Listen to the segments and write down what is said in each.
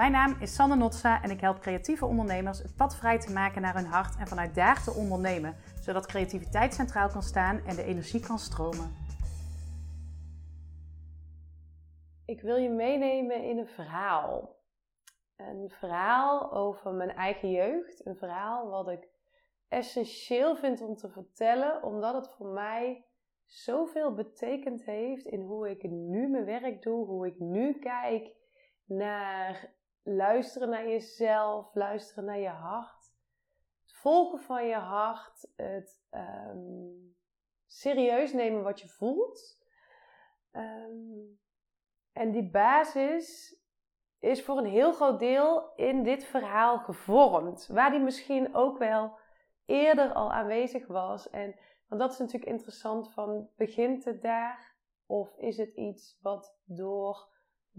Mijn naam is Sanne Notsa en ik help creatieve ondernemers het pad vrij te maken naar hun hart en vanuit daar te ondernemen, zodat creativiteit centraal kan staan en de energie kan stromen. Ik wil je meenemen in een verhaal. Een verhaal over mijn eigen jeugd. Een verhaal wat ik essentieel vind om te vertellen, omdat het voor mij zoveel betekend heeft in hoe ik nu mijn werk doe, hoe ik nu kijk naar luisteren naar jezelf, luisteren naar je hart, het volgen van je hart, het ehm, serieus nemen wat je voelt. Ehm, en die basis is voor een heel groot deel in dit verhaal gevormd, waar die misschien ook wel eerder al aanwezig was. En want dat is natuurlijk interessant van begint het daar of is het iets wat door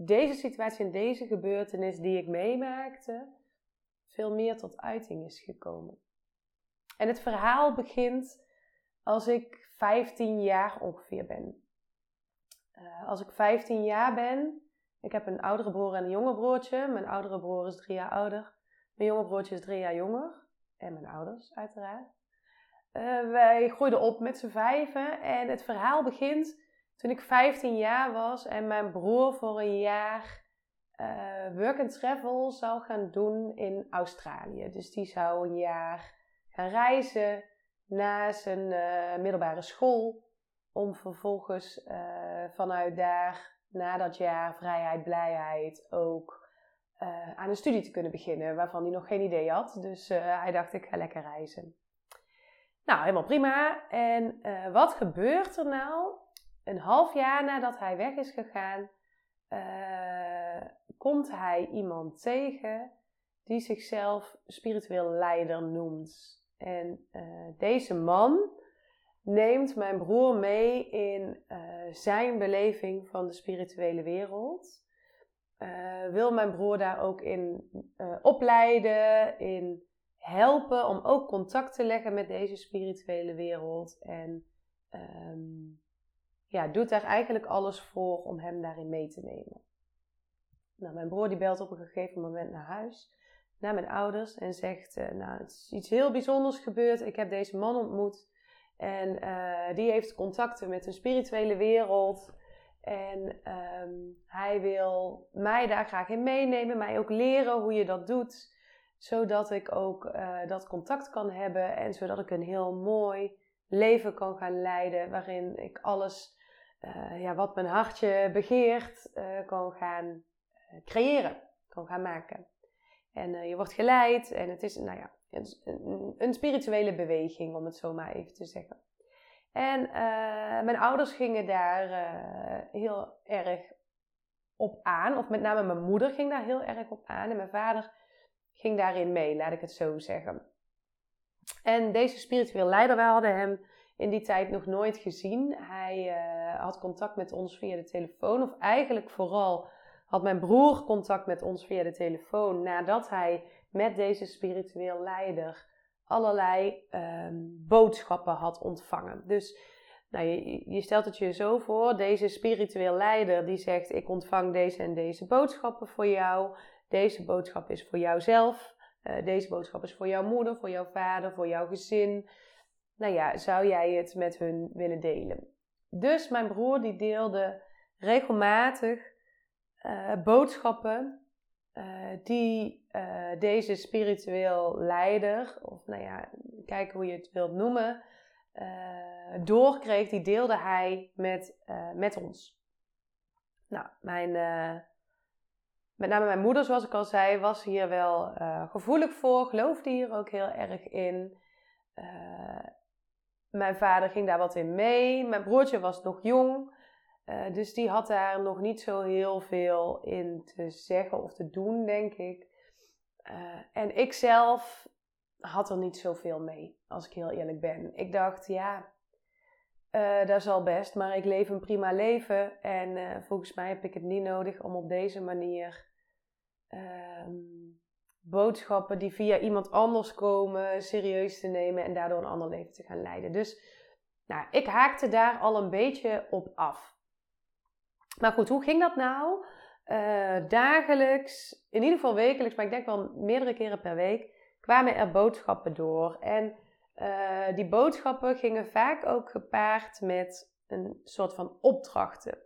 deze situatie en deze gebeurtenis die ik meemaakte veel meer tot uiting is gekomen. En het verhaal begint als ik 15 jaar ongeveer ben. Uh, als ik 15 jaar ben, ik heb een oudere broer en een jonger broertje. Mijn oudere broer is drie jaar ouder. Mijn jonge broertje is drie jaar jonger. En mijn ouders, uiteraard. Uh, wij groeiden op met z'n vijven. En het verhaal begint toen ik 15 jaar was en mijn broer voor een jaar uh, work and travel zou gaan doen in Australië. Dus die zou een jaar gaan reizen na zijn uh, middelbare school. Om vervolgens uh, vanuit daar, na dat jaar vrijheid, blijheid, ook aan een studie te kunnen beginnen. Waarvan hij nog geen idee had. Dus hij dacht, ik ga lekker reizen. Nou, helemaal prima. En wat gebeurt er nou een half jaar nadat hij weg is gegaan, uh, komt hij iemand tegen die zichzelf spiritueel leider noemt. En uh, deze man neemt mijn broer mee in uh, zijn beleving van de spirituele wereld. wil mijn broer daar ook in opleiden, in helpen om ook contact te leggen met deze spirituele wereld. En um, ja, doet daar eigenlijk alles voor om hem daarin mee te nemen. Nou, mijn broer die belt op een gegeven moment naar huis, naar mijn ouders en zegt, uh, nou, het is iets heel bijzonders gebeurd. Ik heb deze man ontmoet en uh, die heeft contacten met de spirituele wereld. En um, hij wil mij daar graag in meenemen, mij ook leren hoe je dat doet, zodat ik ook uh, dat contact kan hebben en zodat ik een heel mooi leven kan gaan leiden waarin ik alles uh, ja, wat mijn hartje begeert, uh, kan gaan uh, creëren, kan gaan maken. En je wordt geleid en het is nou ja, een, spirituele beweging, om het zo maar even te zeggen. En mijn ouders gingen daar heel erg op aan, of met name mijn moeder ging daar heel erg op aan en mijn vader ging daarin mee, laat ik het zo zeggen. En deze spirituele leider, wij hadden hem in die tijd nog nooit gezien. Hij had contact met ons via de telefoon, of eigenlijk vooral had mijn broer contact met ons via de telefoon nadat hij met deze spiritueel leider allerlei um, boodschappen had ontvangen. Dus nou, je, stelt het je zo voor, deze spiritueel leider die zegt ik ontvang deze en deze boodschappen voor jou. Deze boodschap is voor jouzelf. Uh, deze boodschap is voor jouw moeder, voor jouw vader, voor jouw gezin nou ja, zou jij het met hun willen delen? Dus mijn broer die deelde regelmatig uh, boodschappen uh, die uh, deze spiritueel leider, of nou ja, kijk hoe je het wilt noemen, doorkreeg, die deelde hij met, met ons. Nou, mijn, met name mijn moeder, zoals ik al zei, was hier wel gevoelig voor, geloofde hier ook heel erg in. Mijn vader ging daar wat in mee. Mijn broertje was nog jong. Uh, dus die had daar nog niet zo heel veel in te zeggen of te doen, denk ik. Uh, en ik zelf had er niet zoveel mee, als ik heel eerlijk ben. Ik dacht, ja, uh, dat zal best, maar ik leef een prima leven. En volgens mij heb ik het niet nodig om op deze manier ehm, boodschappen die via iemand anders komen serieus te nemen en daardoor een ander leven te gaan leiden. Dus nou, ik haakte daar al een beetje op af. Maar goed, hoe ging dat nou? dagelijks, in ieder geval wekelijks, maar ik denk wel meerdere keren per week, kwamen er boodschappen door. En die boodschappen gingen vaak ook gepaard met een soort van opdrachten.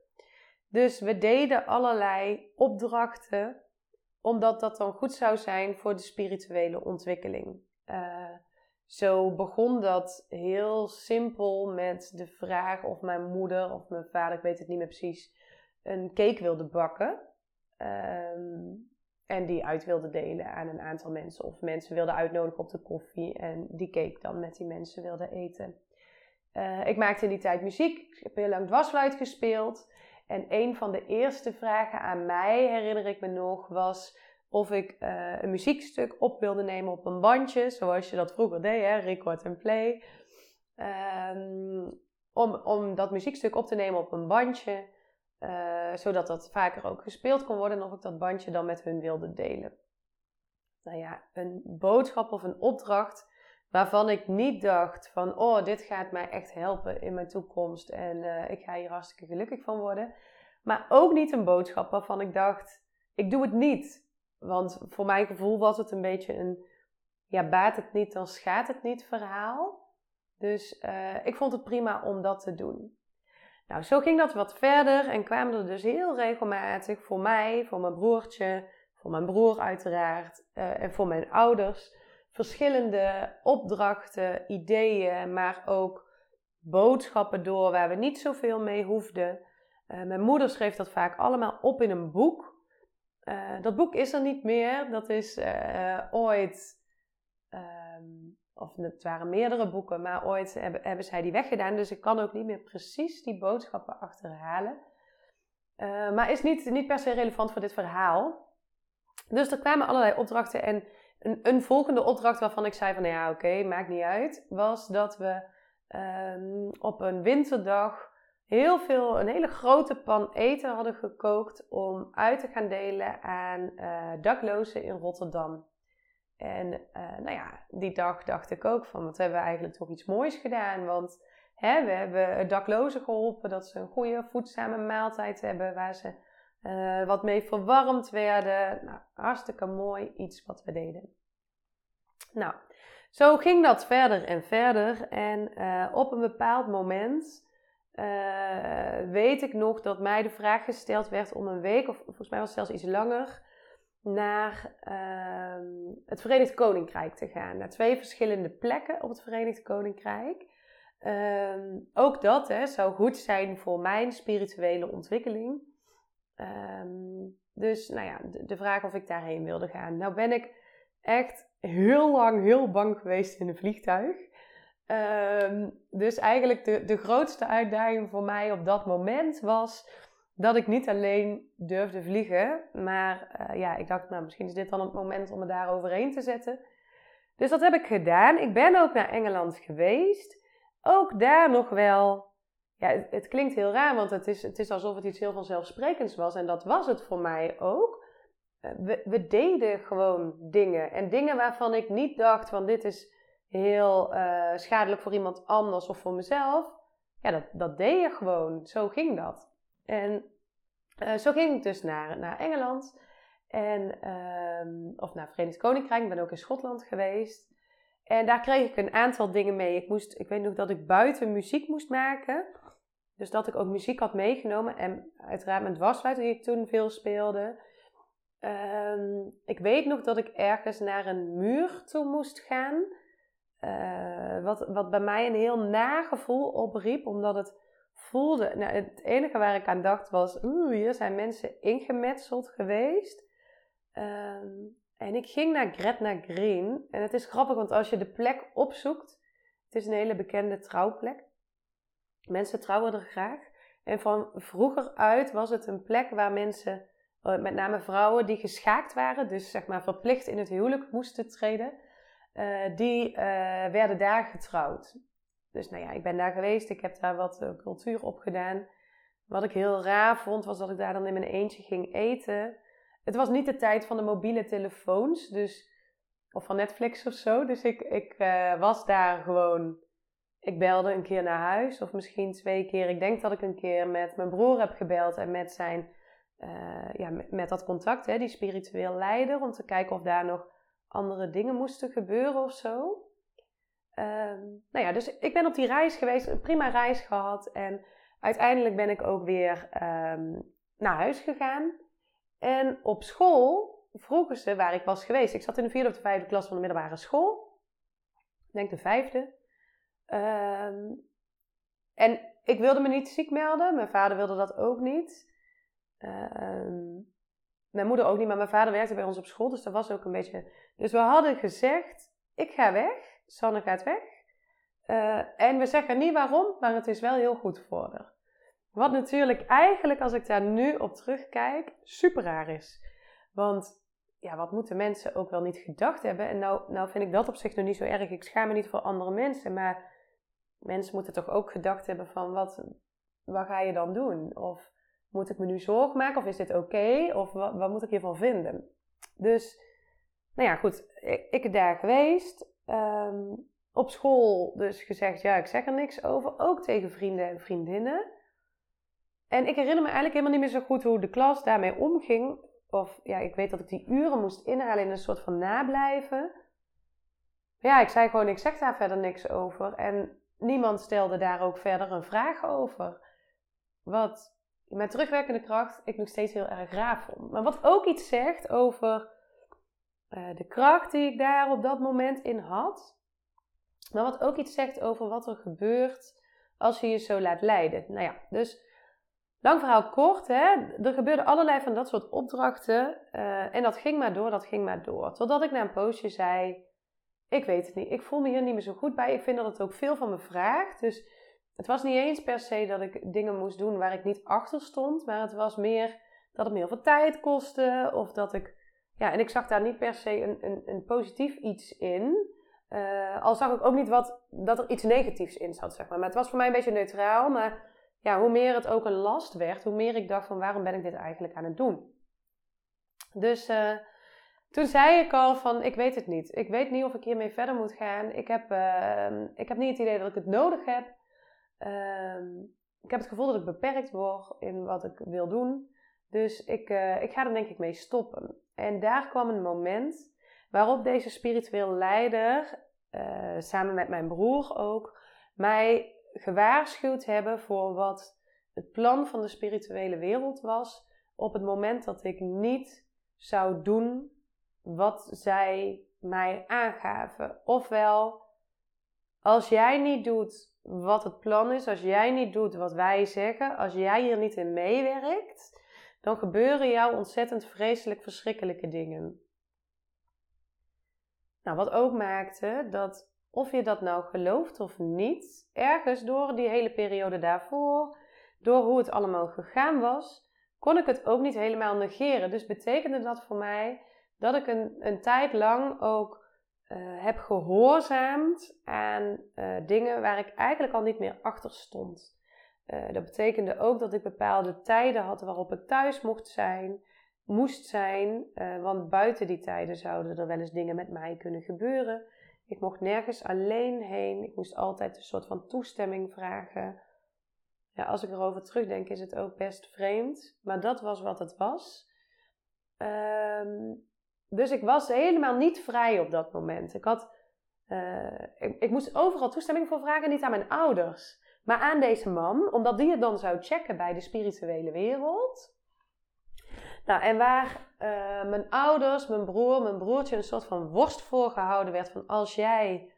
Dus we deden allerlei opdrachten, omdat dat dan goed zou zijn voor de spirituele ontwikkeling. Uh, zo begon dat heel simpel met de vraag of mijn moeder of mijn vader, ik weet het niet meer precies, een cake wilde bakken. Ehm, en die uit wilde delen aan een aantal mensen. Of mensen wilden uitnodigen op de koffie en die cake dan met die mensen wilde eten. Uh, ik maakte in die tijd muziek. Ik heb heel lang dwarsfluit gespeeld. En een van de eerste vragen aan mij, herinner ik me nog, was of ik uh, een muziekstuk op wilde nemen op een bandje, zoals je dat vroeger deed, hè, record en play. Um, om, om dat muziekstuk op te nemen op een bandje, uh, zodat dat vaker ook gespeeld kon worden en of ik dat bandje dan met hun wilde delen. Nou ja, een boodschap of een opdracht waarvan ik niet dacht van, oh, dit gaat mij echt helpen in mijn toekomst en uh, ik ga hier hartstikke gelukkig van worden. Maar ook niet een boodschap waarvan ik dacht, ik doe het niet. Want voor mijn gevoel was het een beetje een, ja, baat het niet, dan schaadt het niet verhaal. Dus uh, ik vond het prima om dat te doen. Nou, zo ging dat wat verder en kwamen er dus heel regelmatig voor mij, voor mijn broertje, voor mijn broer uiteraard uh, en voor mijn ouders verschillende opdrachten, ideeën, maar ook boodschappen door waar we niet zoveel mee hoefden. Uh, mijn moeder schreef dat vaak allemaal op in een boek. Uh, dat boek is er niet meer. Dat is uh, ooit, um, of het waren meerdere boeken, maar ooit hebben, hebben zij die weggedaan. Dus ik kan ook niet meer precies die boodschappen achterhalen. maar is niet, niet per se relevant voor dit verhaal. Dus er kwamen allerlei opdrachten en een, een volgende opdracht waarvan ik zei van nou ja oké, maakt niet uit, was dat we um, op een winterdag heel veel, een hele grote pan eten hadden gekookt om uit te gaan delen aan uh, daklozen in Rotterdam. En uh, nou ja, die dag dacht ik ook van, wat hebben we eigenlijk toch iets moois gedaan? Want hè, we hebben daklozen geholpen dat ze een goede voedzame maaltijd hebben waar ze uh, wat mee verwarmd werden. Nou, hartstikke mooi iets wat we deden. Nou, zo ging dat verder en verder. En uh, op een bepaald moment uh, weet ik nog dat mij de vraag gesteld werd om een week, of volgens mij was het zelfs iets langer, naar uh, het Verenigd Koninkrijk te gaan. Naar twee verschillende plekken op het Verenigd Koninkrijk. Uh, ook dat hè, zou goed zijn voor mijn spirituele ontwikkeling. Um, dus nou ja, de, vraag of ik daarheen wilde gaan. Nou ben ik echt heel lang heel bang geweest in een vliegtuig. Um, dus eigenlijk de, de grootste uitdaging voor mij op dat moment was dat ik niet alleen durfde vliegen, maar uh, ja, ik dacht, nou misschien is dit dan het moment om me daar overheen te zetten. Dus dat heb ik gedaan. Ik ben ook naar Engeland geweest. Ook daar nog wel ja, het, het, klinkt heel raar, want het is, het is alsof het iets heel vanzelfsprekends was. En dat was het voor mij ook. Eh, we, we deden gewoon dingen. En dingen waarvan ik niet dacht van dit is heel uh, schadelijk voor iemand anders of voor mezelf. Ja, dat, dat deed je gewoon. Zo ging dat. En uh, zo ging ik dus naar, naar Engeland. En, um, of naar Verenigd Koninkrijk. Ik ben ook in Schotland geweest. En daar kreeg ik een aantal dingen mee. Ik, moest, ik weet nog dat ik buiten muziek moest maken. Dus dat ik ook muziek had meegenomen. En uiteraard mijn dwarsfluit die ik toen veel speelde. Um, ik weet nog dat ik ergens naar een muur toe moest gaan. Uh, wat, wat bij mij een heel nagevoel opriep. Omdat het voelde... Nou, het enige waar ik aan dacht was... Hier zijn mensen ingemetseld geweest. Um, en ik ging naar Gretna Green. En het is grappig, want als je de plek opzoekt... Het is een hele bekende trouwplek. Mensen trouwen er graag. En van vroeger uit was het een plek waar mensen, eh, met name vrouwen die geschaakt waren, dus zeg maar verplicht in het huwelijk moesten treden, uh, die uh, werden daar getrouwd. Dus nou ja, ik ben daar geweest, ik heb daar wat cultuur op gedaan. Wat ik heel raar vond, was dat ik daar dan in mijn eentje ging eten. Het was niet de tijd van de mobiele telefoons, dus, of van Netflix of zo. Dus ik, ik was daar gewoon ik belde een keer naar huis, of misschien twee keer. Ik denk dat ik een keer met mijn broer heb gebeld en met zijn ja, met, met, dat contact, hè, die spiritueel leider, om te kijken of daar nog andere dingen moesten gebeuren of zo. Ehm, nou ja, dus ik ben op die reis geweest, een prima reis gehad. En uiteindelijk ben ik ook weer ehm, naar huis gegaan. En op school vroegen ze waar ik was geweest. Ik zat in de vierde of de vijfde klas van de middelbare school. Ik denk de vijfde. Ehm, en ik wilde me niet ziek melden. Mijn vader wilde dat ook niet. mijn moeder ook niet, maar mijn vader werkte bij ons op school. Dus dat was ook een beetje... Dus we hadden gezegd, ik ga weg. Sanne gaat weg. Uh, en we zeggen niet waarom, maar het is wel heel goed voor haar. Wat natuurlijk eigenlijk, als ik daar nu op terugkijk, super raar is. Want ja, wat moeten mensen ook wel niet gedacht hebben? En nou, nou vind ik dat op zich nog niet zo erg. Ik schaam me niet voor andere mensen. Maar mensen moeten toch ook gedacht hebben van wat, wat ga je dan doen? Of moet ik me nu zorgen maken? Of is dit oké? Of wat, wat, moet ik hiervan vinden? Dus, nou ja, goed. Ik, ik daar geweest. Ehm, op school dus gezegd, ja, ik zeg er niks over. Ook tegen vrienden en vriendinnen. En ik herinner me eigenlijk helemaal niet meer zo goed hoe de klas daarmee omging. Of ja, ik weet dat ik die uren moest inhalen in een soort van nablijven. Ja, ik zei gewoon, ik zeg daar verder niks over. En niemand stelde daar ook verder een vraag over. Wat met terugwerkende kracht ik nog steeds heel erg raar vond. Maar wat ook iets zegt over uh, de kracht die ik daar op dat moment in had. Maar wat ook iets zegt over wat er gebeurt als je je zo laat leiden. Nou ja, dus lang verhaal kort, hè, er gebeurden allerlei van dat soort opdrachten. Uh, en dat ging maar door, dat ging maar door. Totdat ik na een poosje zei, ik weet het niet, ik voel me hier niet meer zo goed bij. Ik vind dat het ook veel van me vraagt. Dus het was niet eens per se dat ik dingen moest doen waar ik niet achter stond. Maar het was meer dat het me heel veel tijd kostte. Of dat ik ja, en ik zag daar niet per se een, een, een positief iets in. Uh, al zag ik ook niet wat, dat er iets negatiefs in zat, zeg maar. Maar het was voor mij een beetje neutraal. Maar ja, hoe meer het ook een last werd, hoe meer ik dacht van waarom ben ik dit eigenlijk aan het doen? Dus uh, toen zei ik al van ik weet het niet. Ik weet niet of ik hiermee verder moet gaan. Ik heb, uh, ik heb niet het idee dat ik het nodig heb. Ehm, ik heb het gevoel dat ik beperkt word in wat ik wil doen. Dus ik, uh, ik ga er denk ik mee stoppen. En daar kwam een moment waarop deze spiritueel leider, uh, samen met mijn broer ook, mij gewaarschuwd hebben voor wat het plan van de spirituele wereld was. Op het moment dat ik niet zou doen wat zij mij aangaven. Ofwel, als jij niet doet wat het plan is, als jij niet doet wat wij zeggen, als jij hier niet in meewerkt, dan gebeuren jou ontzettend vreselijk verschrikkelijke dingen. Nou, wat ook maakte dat of je dat nou gelooft of niet, ergens door die hele periode daarvoor, door hoe het allemaal gegaan was, kon ik het ook niet helemaal negeren. Dus betekende dat voor mij dat ik een, een tijd lang ook uh, heb gehoorzaamd aan uh, dingen waar ik eigenlijk al niet meer achter stond. Uh, dat betekende ook dat ik bepaalde tijden had waarop ik thuis mocht zijn, moest zijn, want buiten die tijden zouden er wel eens dingen met mij kunnen gebeuren. Ik mocht nergens alleen heen. Ik moest altijd een soort van toestemming vragen. Ja, als ik erover terugdenk, is het ook best vreemd. Maar dat was wat het was. Um, dus ik was helemaal niet vrij op dat moment. Ik, had, uh, ik, moest overal toestemming voor vragen, niet aan mijn ouders. Maar aan deze man, omdat die het dan zou checken bij de spirituele wereld. Nou, en waar uh, mijn ouders, mijn broer, mijn broertje een soort van worst voorgehouden werd van als jij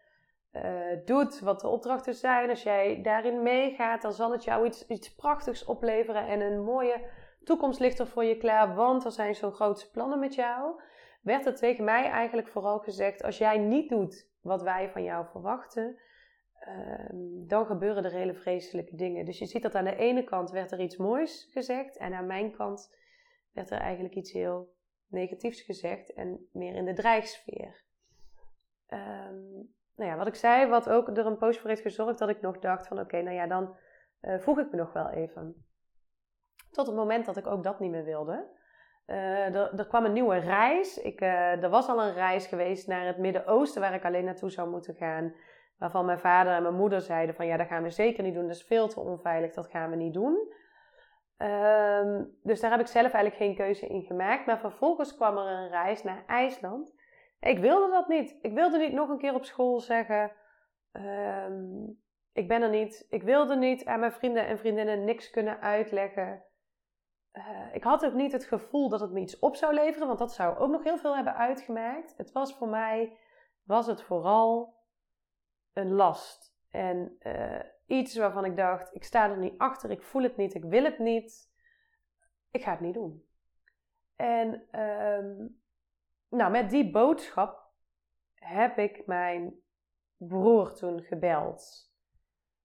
uh, doet wat de opdrachten zijn, als jij daarin meegaat, dan zal het jou iets, iets prachtigs opleveren en een mooie toekomst ligt er voor je klaar, want er zijn zo'n grote plannen met jou. Werd er tegen mij eigenlijk vooral gezegd, als jij niet doet wat wij van jou verwachten, Ehm, dan gebeuren er hele vreselijke dingen. Dus je ziet dat aan de ene kant werd er iets moois gezegd en aan mijn kant werd er eigenlijk iets heel negatiefs gezegd en meer in de dreigsfeer. Um, nou ja, wat ik zei, wat ook er een poosje voor heeft gezorgd dat ik nog dacht van oké, nou ja, dan uh, vroeg ik me nog wel even. Tot het moment dat ik ook dat niet meer wilde. Uh, er, er, kwam een nieuwe reis. Ik, uh, er was al een reis geweest naar het Midden-Oosten waar ik alleen naartoe zou moeten gaan. Waarvan mijn vader en mijn moeder zeiden van ja, dat gaan we zeker niet doen. Dat is veel te onveilig, dat gaan we niet doen. Ehm, dus daar heb ik zelf eigenlijk geen keuze in gemaakt. Maar vervolgens kwam er een reis naar IJsland. Ik wilde dat niet. Ik wilde niet nog een keer op school zeggen: ehm, Ik ben er niet. Ik wilde niet aan mijn vrienden en vriendinnen niks kunnen uitleggen. Uh, ik had ook niet het gevoel dat het me iets op zou leveren, want dat zou ook nog heel veel hebben uitgemaakt. Het was voor mij, was het vooral een last. En uh, iets waarvan ik dacht, ik sta er niet achter, ik voel het niet, ik wil het niet. Ik ga het niet doen. En um, nou, met die boodschap heb ik mijn broer toen gebeld.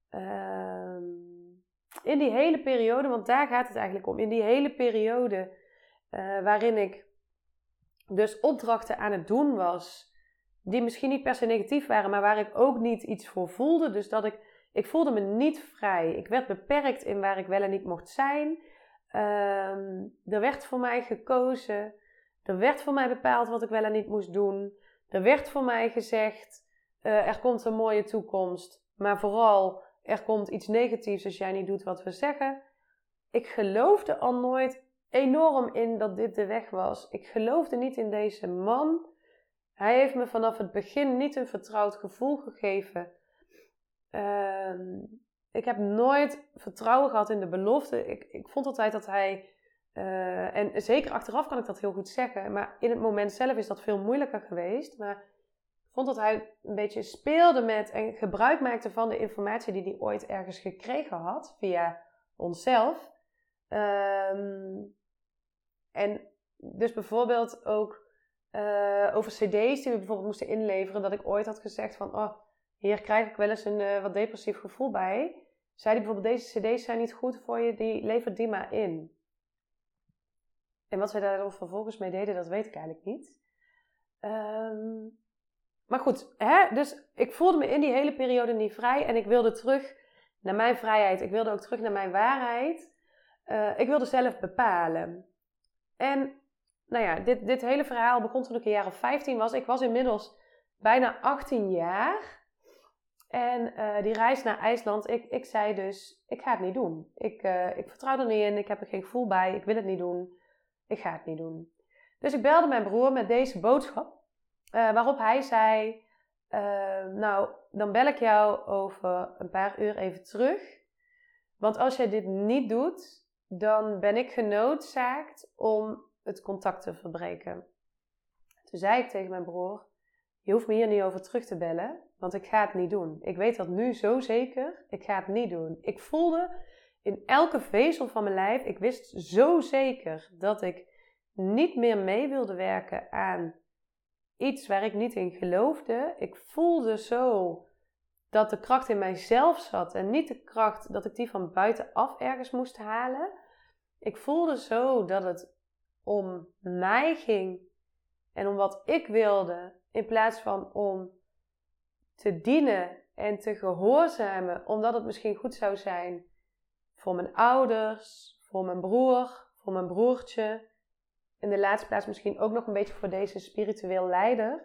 Um, in die hele periode, want daar gaat het eigenlijk om, in die hele periode uh, waarin ik dus opdrachten aan het doen was, die misschien niet per se negatief waren, maar waar ik ook niet iets voor voelde. Dus dat ik ik voelde me niet vrij. Ik werd beperkt in waar ik wel en niet mocht zijn. Um, er werd voor mij gekozen. Er werd voor mij bepaald wat ik wel en niet moest doen. Er werd voor mij gezegd: uh, er komt een mooie toekomst. Maar vooral, er komt iets negatiefs als jij niet doet wat we zeggen. Ik geloofde al nooit enorm in dat dit de weg was. Ik geloofde niet in deze man. Hij heeft me vanaf het begin niet een vertrouwd gevoel gegeven. Ehm, ik heb nooit vertrouwen gehad in de belofte. Ik, ik vond altijd dat hij. Uh, en zeker achteraf kan ik dat heel goed zeggen. Maar in het moment zelf is dat veel moeilijker geweest. Maar vond dat hij een beetje speelde met en gebruik maakte van de informatie die hij ooit ergens gekregen had via onszelf. Um, en dus bijvoorbeeld ook uh, over CD's die we bijvoorbeeld moesten inleveren. Dat ik ooit had gezegd van. Oh, hier krijg ik wel eens een uh, wat depressief gevoel bij. Zei hij bijvoorbeeld, deze cd's zijn niet goed voor je, die lever die maar in. En wat zij daar vervolgens mee deden, dat weet ik eigenlijk niet. Um, maar goed, hè? dus ik voelde me in die hele periode niet vrij en ik wilde terug naar mijn vrijheid. Ik wilde ook terug naar mijn waarheid. Uh, ik wilde zelf bepalen. En nou ja, dit, dit hele verhaal begon toen ik een jaar of 15 was. Ik was inmiddels bijna 18 jaar. En uh, die reis naar IJsland, ik, ik zei dus, ik ga het niet doen. Ik, uh, ik vertrouw er niet in, ik heb er geen gevoel bij, ik wil het niet doen. Ik ga het niet doen. Dus ik belde mijn broer met deze boodschap, uh, waarop hij zei, nou, dan bel ik jou over een paar uur even terug. Want als jij dit niet doet, dan ben ik genoodzaakt om het contact te verbreken. Toen zei ik tegen mijn broer, je hoeft me hier niet over terug te bellen, want ik ga het niet doen. Ik weet dat nu zo zeker. Ik ga het niet doen. Ik voelde in elke vezel van mijn lijf, ik wist zo zeker dat ik niet meer mee wilde werken aan iets waar ik niet in geloofde. Ik voelde zo dat de kracht in mijzelf zat en niet de kracht dat ik die van buitenaf ergens moest halen. Ik voelde zo dat het om mij ging en om wat ik wilde, in plaats van om te dienen en te gehoorzamen, omdat het misschien goed zou zijn voor mijn ouders, voor mijn broer, voor mijn broertje. In de laatste plaats misschien ook nog een beetje voor deze spiritueel leider.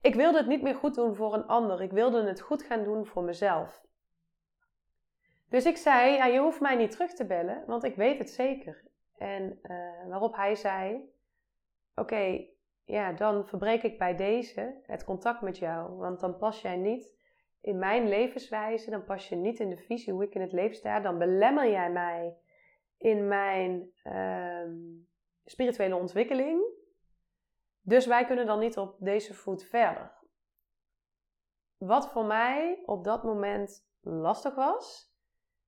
Ik wilde het niet meer goed doen voor een ander. Ik wilde het goed gaan doen voor mezelf. Dus ik zei, ja, je hoeft mij niet terug te bellen, want ik weet het zeker. En uh, waarop hij zei, oké, ja, dan verbreek ik bij deze het contact met jou. Want dan pas jij niet in mijn levenswijze, dan pas je niet in de visie hoe ik in het leven sta. Dan belemmer jij mij in mijn uh, spirituele ontwikkeling. Dus wij kunnen dan niet op deze voet verder. Wat voor mij op dat moment lastig was,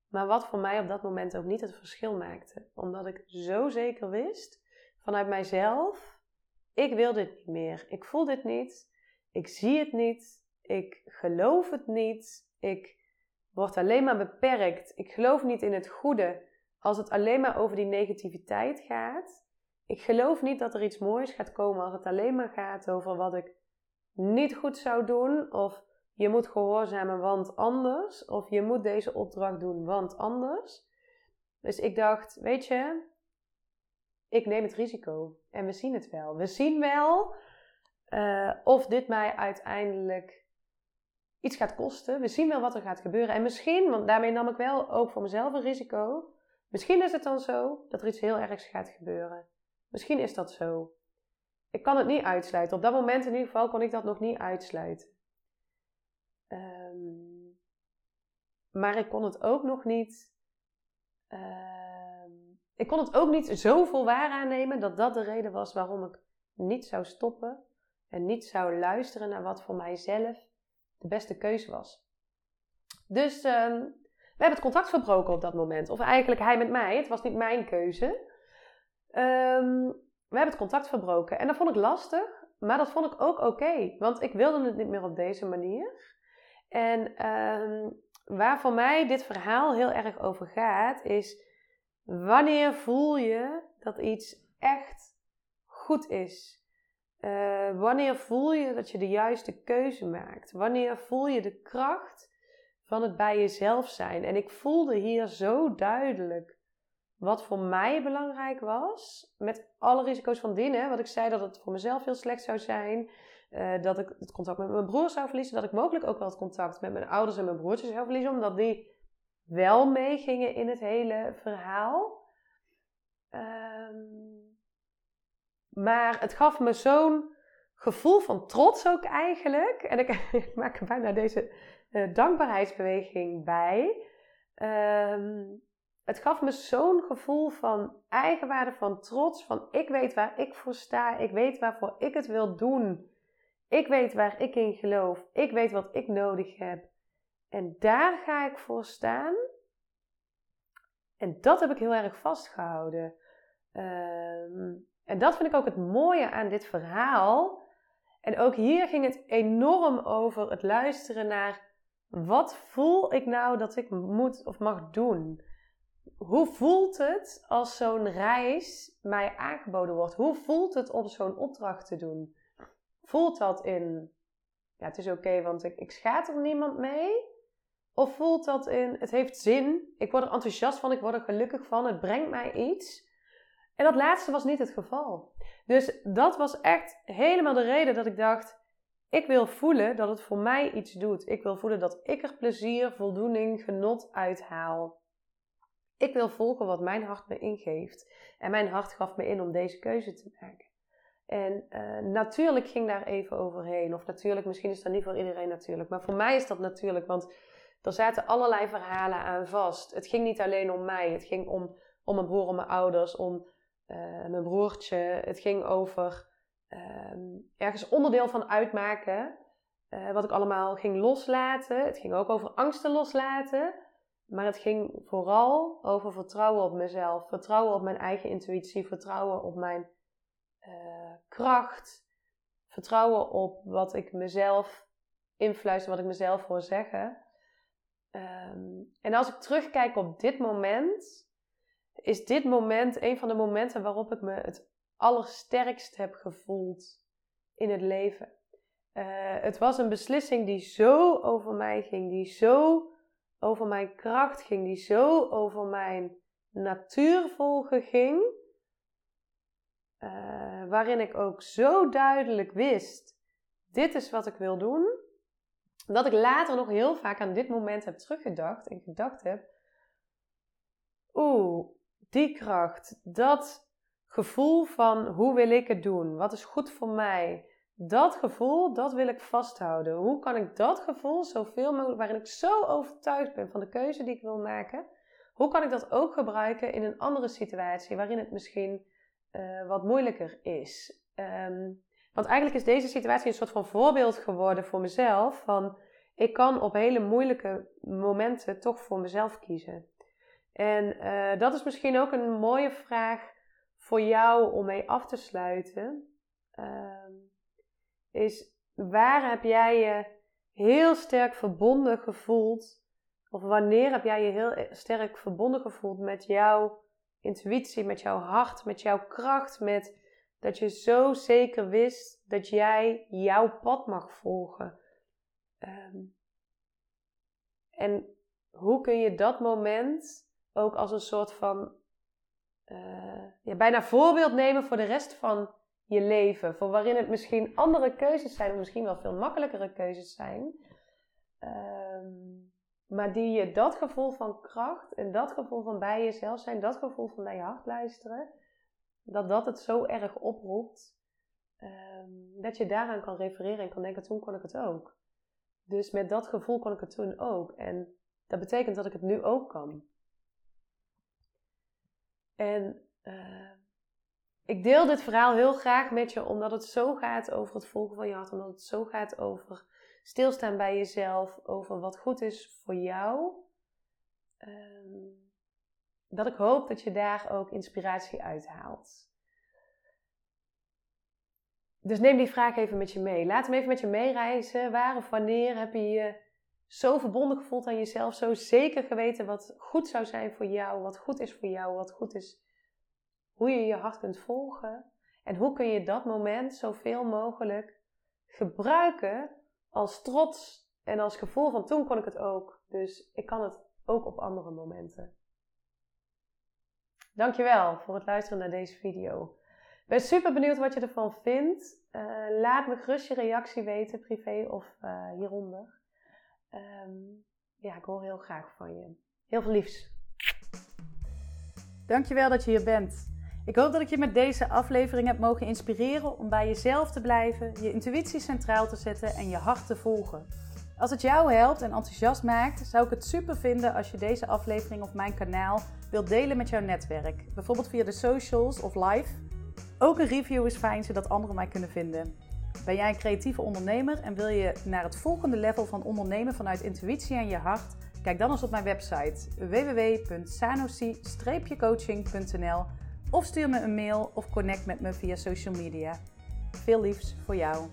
maar wat voor mij op dat moment ook niet het verschil maakte. Omdat ik zo zeker wist vanuit mijzelf ik wil dit niet meer. Ik voel dit niet. Ik zie het niet. Ik geloof het niet. Ik word alleen maar beperkt. Ik geloof niet in het goede als het alleen maar over die negativiteit gaat. Ik geloof niet dat er iets moois gaat komen als het alleen maar gaat over wat ik niet goed zou doen. Of je moet gehoorzamen, want anders. Of je moet deze opdracht doen, want anders. Dus ik dacht, weet je, ik neem het risico en we zien het wel. We zien wel uh, of dit mij uiteindelijk iets gaat kosten. We zien wel wat er gaat gebeuren. En misschien, want daarmee nam ik wel ook voor mezelf een risico. Misschien is het dan zo dat er iets heel ergs gaat gebeuren. Misschien is dat zo. Ik kan het niet uitsluiten. Op dat moment in ieder geval kon ik dat nog niet uitsluiten. Ehm, maar ik kon het ook nog niet. Ehm, ik kon het ook niet zoveel waar aannemen dat dat de reden was waarom ik niet zou stoppen en niet zou luisteren naar wat voor mijzelf de beste keuze was. Dus ehm, we hebben het contact verbroken op dat moment. Of eigenlijk hij met mij. Het was niet mijn keuze. Um, we hebben het contact verbroken. En dat vond ik lastig. Maar dat vond ik ook oké. want ik wilde het niet meer op deze manier. En um, waar voor mij dit verhaal heel erg over gaat, is wanneer voel je dat iets echt goed is? Uh, wanneer voel je dat je de juiste keuze maakt? Wanneer voel je de kracht van het bij jezelf zijn? En ik voelde hier zo duidelijk wat voor mij belangrijk was, met alle risico's van dienen. Wat ik zei dat het voor mezelf heel slecht zou zijn. Uh, dat ik het contact met mijn broer zou verliezen. Dat ik mogelijk ook wel het contact met mijn ouders en mijn broertjes zou verliezen. Omdat die wel meegingen in het hele verhaal. Um, maar het gaf me zo'n gevoel van trots ook eigenlijk. En ik, maak er bijna deze uh, dankbaarheidsbeweging bij. Um, het gaf me zo'n gevoel van eigenwaarde, van trots, van ik weet waar ik voor sta, ik weet waarvoor ik het wil doen, ik weet waar ik in geloof, ik weet wat ik nodig heb. En daar ga ik voor staan. En dat heb ik heel erg vastgehouden. Ehm, en dat vind ik ook het mooie aan dit verhaal. En ook hier ging het enorm over het luisteren naar wat voel ik nou dat ik moet of mag doen hoe voelt het als zo'n reis mij aangeboden wordt? Hoe voelt het om zo'n opdracht te doen? Voelt dat in, ja, het is oké, want ik, ik er niemand mee? Of voelt dat in, het heeft zin, ik word er enthousiast van, ik word er gelukkig van, het brengt mij iets? En dat laatste was niet het geval. Dus dat was echt helemaal de reden dat ik dacht, ik wil voelen dat het voor mij iets doet. Ik wil voelen dat ik er plezier, voldoening, genot uithaal. Ik wil volgen wat mijn hart me ingeeft. En mijn hart gaf me in om deze keuze te maken. En uh, natuurlijk ging daar even overheen. Of natuurlijk, misschien is dat niet voor iedereen natuurlijk. Maar voor mij is dat natuurlijk, want er zaten allerlei verhalen aan vast. Het ging niet alleen om mij. Het ging om, om mijn broer, om mijn ouders, om uh, mijn broertje. Het ging over uh, ergens onderdeel van uitmaken. Uh, wat ik allemaal ging loslaten. Het ging ook over angsten loslaten. Maar het ging vooral over vertrouwen op mezelf, vertrouwen op mijn eigen intuïtie, vertrouwen op mijn uh, kracht, vertrouwen op wat ik mezelf influister, wat ik mezelf wil zeggen. Um, en als ik terugkijk op dit moment, is dit moment een van de momenten waarop ik me het allersterkst heb gevoeld in het leven. Uh, het was een beslissing die zo over mij ging, die zo over mijn kracht ging, die zo over mijn natuurvolgen ging, uh, waarin ik ook zo duidelijk wist: dit is wat ik wil doen, dat ik later nog heel vaak aan dit moment heb teruggedacht en gedacht heb: oeh, die kracht, dat gevoel van hoe wil ik het doen, wat is goed voor mij, dat gevoel, dat wil ik vasthouden. Hoe kan ik dat gevoel zoveel mogelijk, waarin ik zo overtuigd ben van de keuze die ik wil maken, hoe kan ik dat ook gebruiken in een andere situatie waarin het misschien uh, wat moeilijker is? Um, want eigenlijk is deze situatie een soort van voorbeeld geworden voor mezelf. Van ik kan op hele moeilijke momenten toch voor mezelf kiezen. En uh, dat is misschien ook een mooie vraag voor jou om mee af te sluiten. Um, is waar heb jij je heel sterk verbonden gevoeld? Of wanneer heb jij je heel sterk verbonden gevoeld met jouw intuïtie, met jouw hart, met jouw kracht, met dat je zo zeker wist dat jij jouw pad mag volgen? Um, en hoe kun je dat moment ook als een soort van uh, ja, bijna voorbeeld nemen voor de rest van je leven. Voor waarin het misschien andere keuzes zijn, of misschien wel veel makkelijkere keuzes zijn. Um, maar die je dat gevoel van kracht en dat gevoel van bij jezelf zijn, dat gevoel van naar je hart luisteren, dat dat het zo erg oproept, ehm, dat je daaraan kan refereren en kan denken, toen kon ik het ook. Dus met dat gevoel kon ik het toen ook. En dat betekent dat ik het nu ook kan. En uh, ik deel dit verhaal heel graag met je, omdat het zo gaat over het volgen van je hart, omdat het zo gaat over stilstaan bij jezelf, over wat goed is voor jou. Ehm, dat ik hoop dat je daar ook inspiratie uit haalt. Dus neem die vraag even met je mee. Laat hem even met je meereizen. Waar of wanneer heb je je zo verbonden gevoeld aan jezelf, zo zeker geweten wat goed zou zijn voor jou, wat goed is voor jou, wat goed is, hoe je je hart kunt volgen. En hoe kun je dat moment zoveel mogelijk gebruiken als trots en als gevoel van toen kon ik het ook. Dus ik kan het ook op andere momenten. Dankjewel voor het luisteren naar deze video. Ik ben super benieuwd wat je ervan vindt. Uh, laat me gerust je reactie weten, privé of uh, hieronder. Um, ja, ik hoor heel graag van je. Heel veel liefs. Dankjewel dat je hier bent. Ik hoop dat ik je met deze aflevering heb mogen inspireren om bij jezelf te blijven, je intuïtie centraal te zetten en je hart te volgen. Als het jou helpt en enthousiast maakt, zou ik het super vinden als je deze aflevering of mijn kanaal wilt delen met jouw netwerk. Bijvoorbeeld via de socials of live. Ook een review is fijn zodat anderen mij kunnen vinden. Ben jij een creatieve ondernemer en wil je naar het volgende level van ondernemen vanuit intuïtie en je hart? Kijk dan eens op mijn website www.sanosi-coaching.nl of stuur me een mail of connect met me via social media. Veel liefs voor jou.